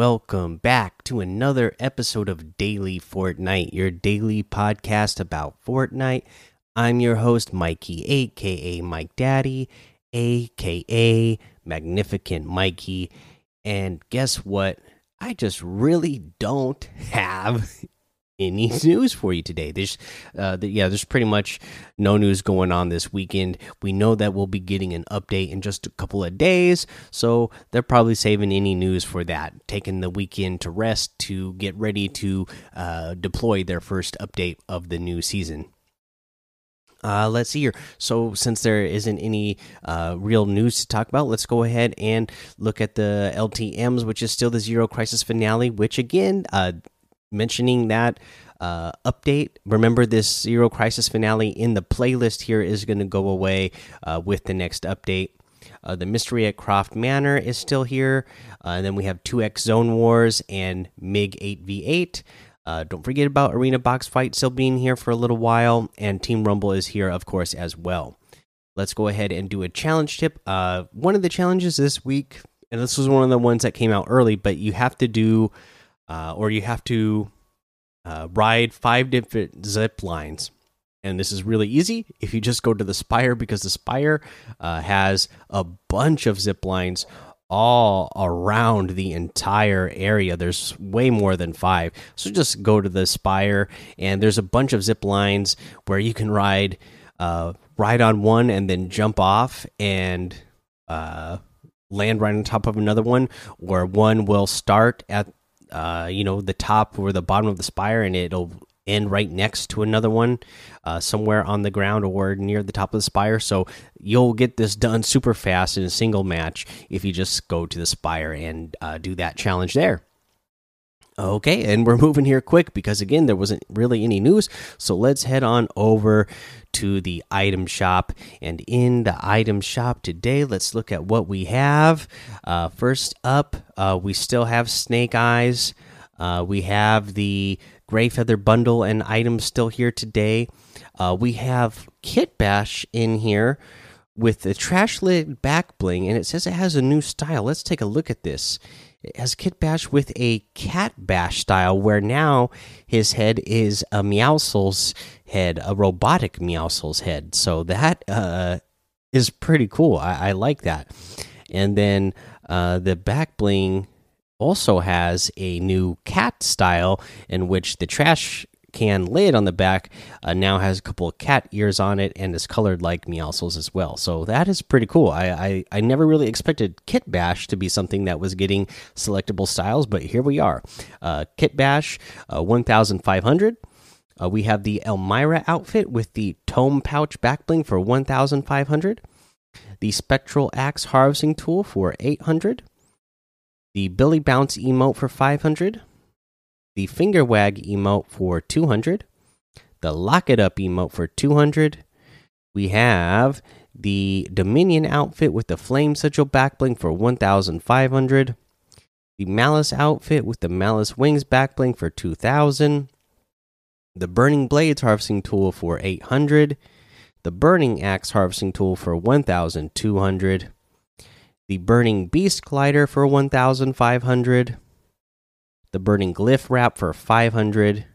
Welcome back to another episode of Daily Fortnite, your daily podcast about Fortnite. I'm your host, Mikey, aka Mike Daddy, aka Magnificent Mikey. And guess what? I just really don't have any news for you today. There's, uh, the, yeah, there's pretty much no news going on this weekend. We know that we'll be getting an update in just a couple of days, so they're probably saving any news for that, taking the weekend to rest to get ready to uh, deploy their first update of the new season. Uh, let's see here. So, since there isn't any uh, real news to talk about, let's go ahead and look at the LTMs, which is still the Zero Crisis finale. Which, again, uh, mentioning that uh, update. Remember, this Zero Crisis finale in the playlist here is going to go away uh, with the next update. Uh, the Mystery at Croft Manor is still here. Uh, and then we have 2x Zone Wars and MiG 8v8. Uh, don't forget about Arena Box Fight still being here for a little while. And Team Rumble is here, of course, as well. Let's go ahead and do a challenge tip. Uh, one of the challenges this week, and this was one of the ones that came out early, but you have to do uh, or you have to uh, ride five different zip lines. And this is really easy if you just go to the Spire because the Spire uh, has a bunch of zip lines all around the entire area. There's way more than five. So just go to the Spire, and there's a bunch of zip lines where you can ride, uh, ride on one and then jump off and uh, land right on top of another one, or one will start at uh, you know, the top or the bottom of the spire, and it'll end right next to another one, uh, somewhere on the ground or near the top of the spire. So you'll get this done super fast in a single match if you just go to the spire and uh, do that challenge there. Okay, and we're moving here quick because again, there wasn't really any news. So let's head on over to the item shop. And in the item shop today, let's look at what we have. Uh, first up, uh, we still have Snake Eyes. Uh, we have the Gray Feather Bundle and items still here today. Uh, we have Kit Bash in here with the trash lid back bling, and it says it has a new style. Let's take a look at this. Has Kit Bash with a Cat Bash style, where now his head is a Meowscles head, a robotic Meowscles head. So that uh, is pretty cool. I, I, like that. And then uh, the back bling also has a new cat style in which the trash can lid on the back uh, now has a couple of cat ears on it and is colored like Meowscles as well. So that is pretty cool. I, I, I never really expected Kit Bash to be something that was getting selectable styles, but here we are. Uh, Kit Bash, uh, 1,500. Uh, we have the Elmira outfit with the tome pouch backbling for 1,500. The Spectral Axe harvesting tool for 800. The Billy Bounce emote for 500 the finger wag emote for 200, the lock it up emote for 200. We have the Dominion outfit with the flame sigil backbling for 1500, the Malice outfit with the Malice wings backbling for 2000, the Burning Blades harvesting tool for 800, the Burning Axe harvesting tool for 1200, the Burning Beast glider for 1500 the Burning Glyph wrap for 500,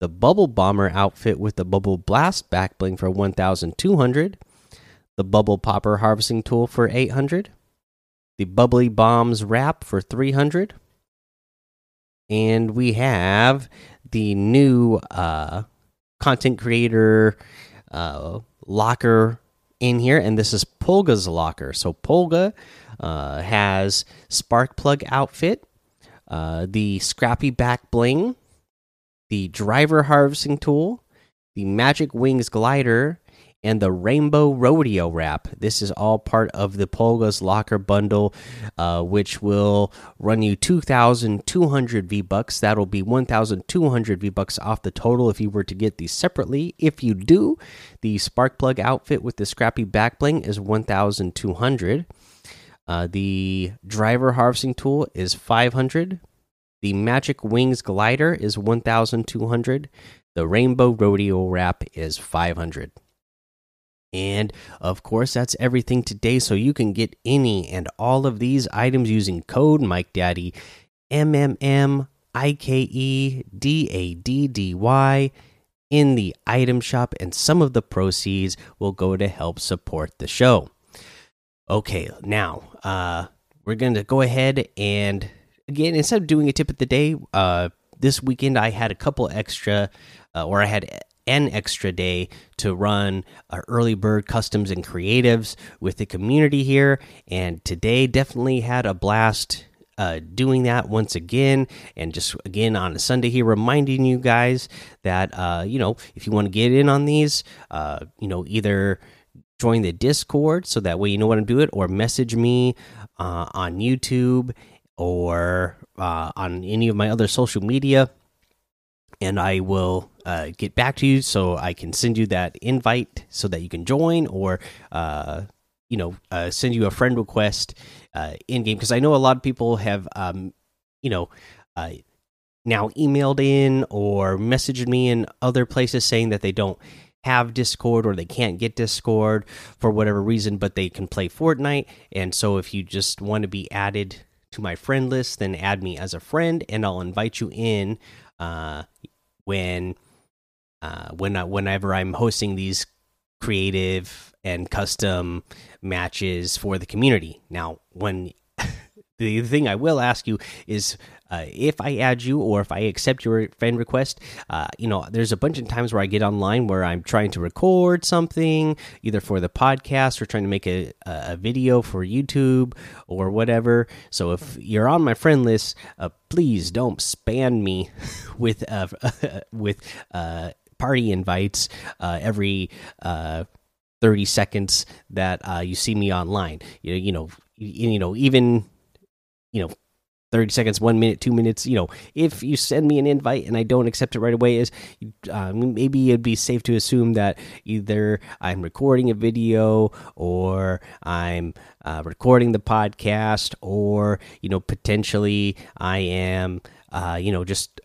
the Bubble Bomber outfit with the Bubble Blast back bling for 1200, the Bubble Popper harvesting tool for 800, the Bubbly Bombs wrap for 300, and we have the new uh, content creator uh, locker in here, and this is Polga's locker. So Polga uh, has Spark Plug outfit uh, the Scrappy Back Bling, the Driver Harvesting Tool, the Magic Wings Glider, and the Rainbow Rodeo Wrap. This is all part of the Polga's Locker bundle, uh, which will run you 2,200 V Bucks. That'll be 1,200 V Bucks off the total if you were to get these separately. If you do, the Spark Plug outfit with the Scrappy Back Bling is 1,200. Uh, the driver harvesting tool is 500. The magic wings glider is 1200. The rainbow rodeo wrap is 500. And of course, that's everything today. So you can get any and all of these items using code Mike Daddy M M M I K E D A D D Y in the item shop, and some of the proceeds will go to help support the show. Okay, now uh, we're going to go ahead and again, instead of doing a tip of the day, uh, this weekend I had a couple extra, uh, or I had an extra day to run uh, early bird customs and creatives with the community here, and today definitely had a blast uh, doing that once again, and just again on a Sunday here, reminding you guys that uh, you know if you want to get in on these, uh, you know either join the Discord so that way you know what I'm doing, or message me uh, on YouTube or uh, on any of my other social media, and I will uh, get back to you so I can send you that invite so that you can join, or uh, you know, uh, send you a friend request uh, in game because I know a lot of people have, um, you know, now emailed in or messaged me in other places saying that they don't have Discord or they can't get Discord for whatever reason, but they can play Fortnite. And so if you just want to be added to my friend list, then add me as a friend, and I'll invite you in uh, when uh, when I, whenever I'm hosting these creative and custom matches for the community. Now, when the thing I will ask you is uh, if I add you or if I accept your friend request, uh, you know, there's a bunch of times where I get online where I'm trying to record something, either for the podcast or trying to make a, a video for YouTube or whatever. So if you're on my friend list, uh, please don't spam me with uh, with uh, party invites uh, every 30 seconds that you see me online. You, you know, you, you know, even you know 30 seconds, one minute, two minutes. You know, if you send me an invite and I don't accept it right away, is uh, maybe it'd be safe to assume that either I'm recording a video or I'm uh, recording the podcast, or you know, potentially I am, uh, you know, just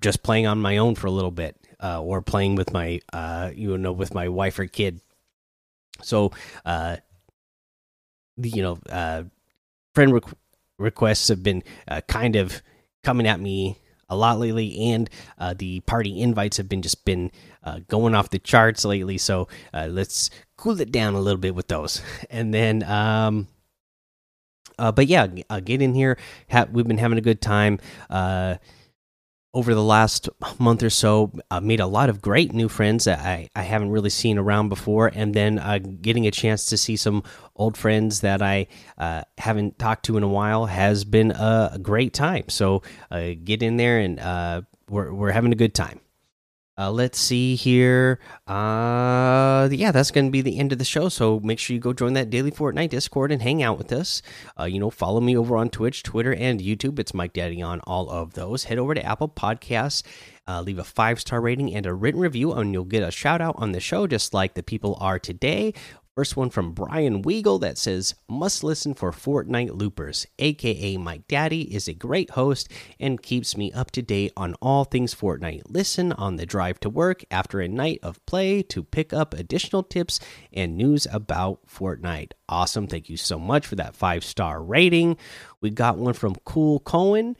just playing on my own for a little bit, uh, or playing with my, uh, you know, with my wife or kid. So, uh, you know, friend requests have been uh, kind of coming at me a lot lately, and uh, the party invites have been just been uh, going off the charts lately. So uh, let's cool it down a little bit with those, and then. Um, uh, but yeah, uh, get in here. We've been having a good time over the last month or so, uh, made a lot of great new friends that I, I haven't really seen around before, and then uh, getting a chance to see some old friends that I uh, haven't talked to in a while has been a, great time. So uh, get in there, and uh, we're we're having a good time. Uh, let's see here. Uh, yeah, that's going to be the end of the show. So make sure you go join that daily Fortnite Discord and hang out with us. Uh, you know, follow me over on Twitch, Twitter, and YouTube. It's Mike Daddy on all of those. Head over to Apple Podcasts, uh, leave a five star rating and a written review, and you'll get a shout out on the show, just like the people are today. First one from Brian Weagle that says, Must listen for Fortnite Loopers, aka Mike Daddy, is a great host and keeps me up to date on all things Fortnite. Listen on the drive to work after a night of play to pick up additional tips and news about Fortnite. Awesome. Thank you so much for that five star rating. We got one from Cool Cohen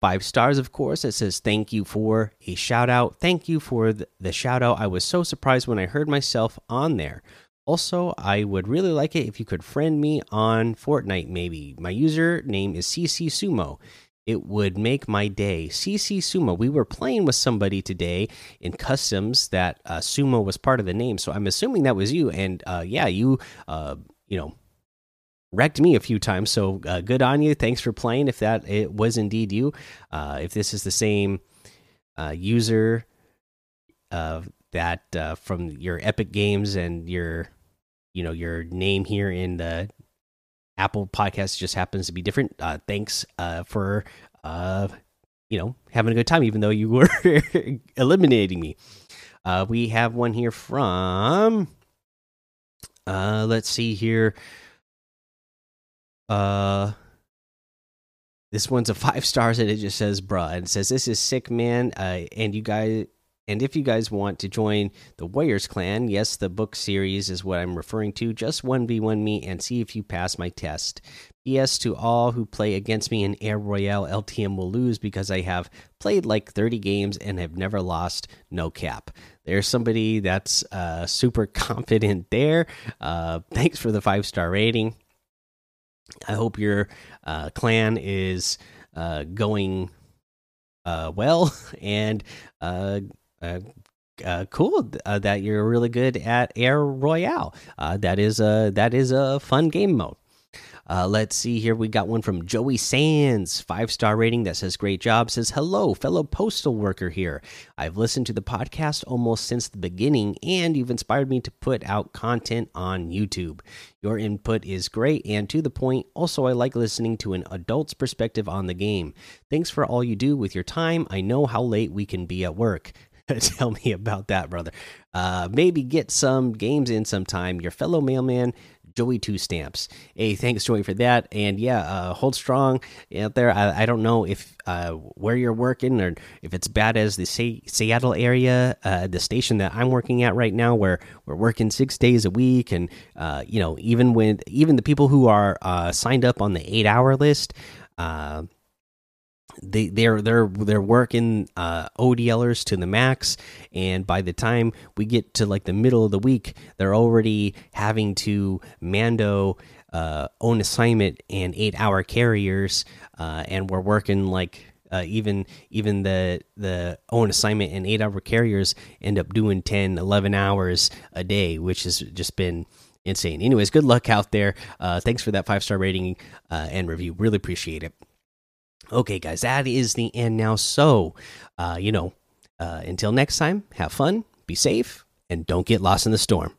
five stars of course it says thank you for a shout out thank you for the shout out i was so surprised when i heard myself on there also, I would really like it if you could friend me on Fortnite, maybe. My username is CC Sumo. It would make my day. CC Sumo. We were playing with somebody today in customs that uh, Sumo was part of the name, so I'm assuming that was you. And uh, yeah, you, uh, you know, wrecked me a few times. So uh, good on you. Thanks for playing. If that it was indeed you, uh, if this is the same uh, user that from your Epic Games and your you know your name here in the Apple podcast just happens to be different. Uh, thanks uh, for uh, you know having a good time, even though you were eliminating me. Uh, we have one here from. Uh, let's see here. Uh, this one's a five stars and it just says "bruh" and it says this is sick, man. Uh, and you guys And if you guys want to join the Warriors clan, yes, the book series is what I'm referring to. Just 1v1 me and see if you pass my test. P.S. to all who play against me in Air Royale, LTM will lose because I have played like 30 games and have never lost. No cap. There's somebody that's uh, super confident there. Uh, thanks for the five star rating. I hope your uh, clan is uh, going uh, well and uh, uh, cool uh, that you're really good at Air Royale. Uh, that is a that is a fun game mode. Uh, let's see here. We got one from Joey Sands, five star rating that says, Great job. Says, Hello, fellow postal worker here. I've listened to the podcast almost since the beginning, and you've inspired me to put out content on YouTube. Your input is great and to the point. Also, I like listening to an adult's perspective on the game. Thanks for all you do with your time. I know how late we can be at work. Tell me about that, brother. Uh, maybe get some games in sometime. Your fellow mailman, Joey Two Stamps. Hey, thanks, Joey, for that. And yeah, uh, hold strong out there. I, I don't know if uh, where you're working or if it's bad as the Se Seattle area, uh, the station that I'm working at right now, where we're working six days a week, and uh, you know, even when even the people who are uh, signed up on the eight hour list. They they're they're they're working uh, ODLers to the max, and by the time we get to like the middle of the week, they're already having to mando uh, own assignment and eight hour carriers, uh, and we're working like uh, even even the the own assignment and eight hour carriers end up doing 10 11 hours a day which has just been insane. Anyways good luck out there. Uh, thanks for that five star rating uh, and review. Really appreciate it Okay, guys, that is the end now. So, uh, you know, uh, until next time, have fun, be safe, and don't get lost in the storm.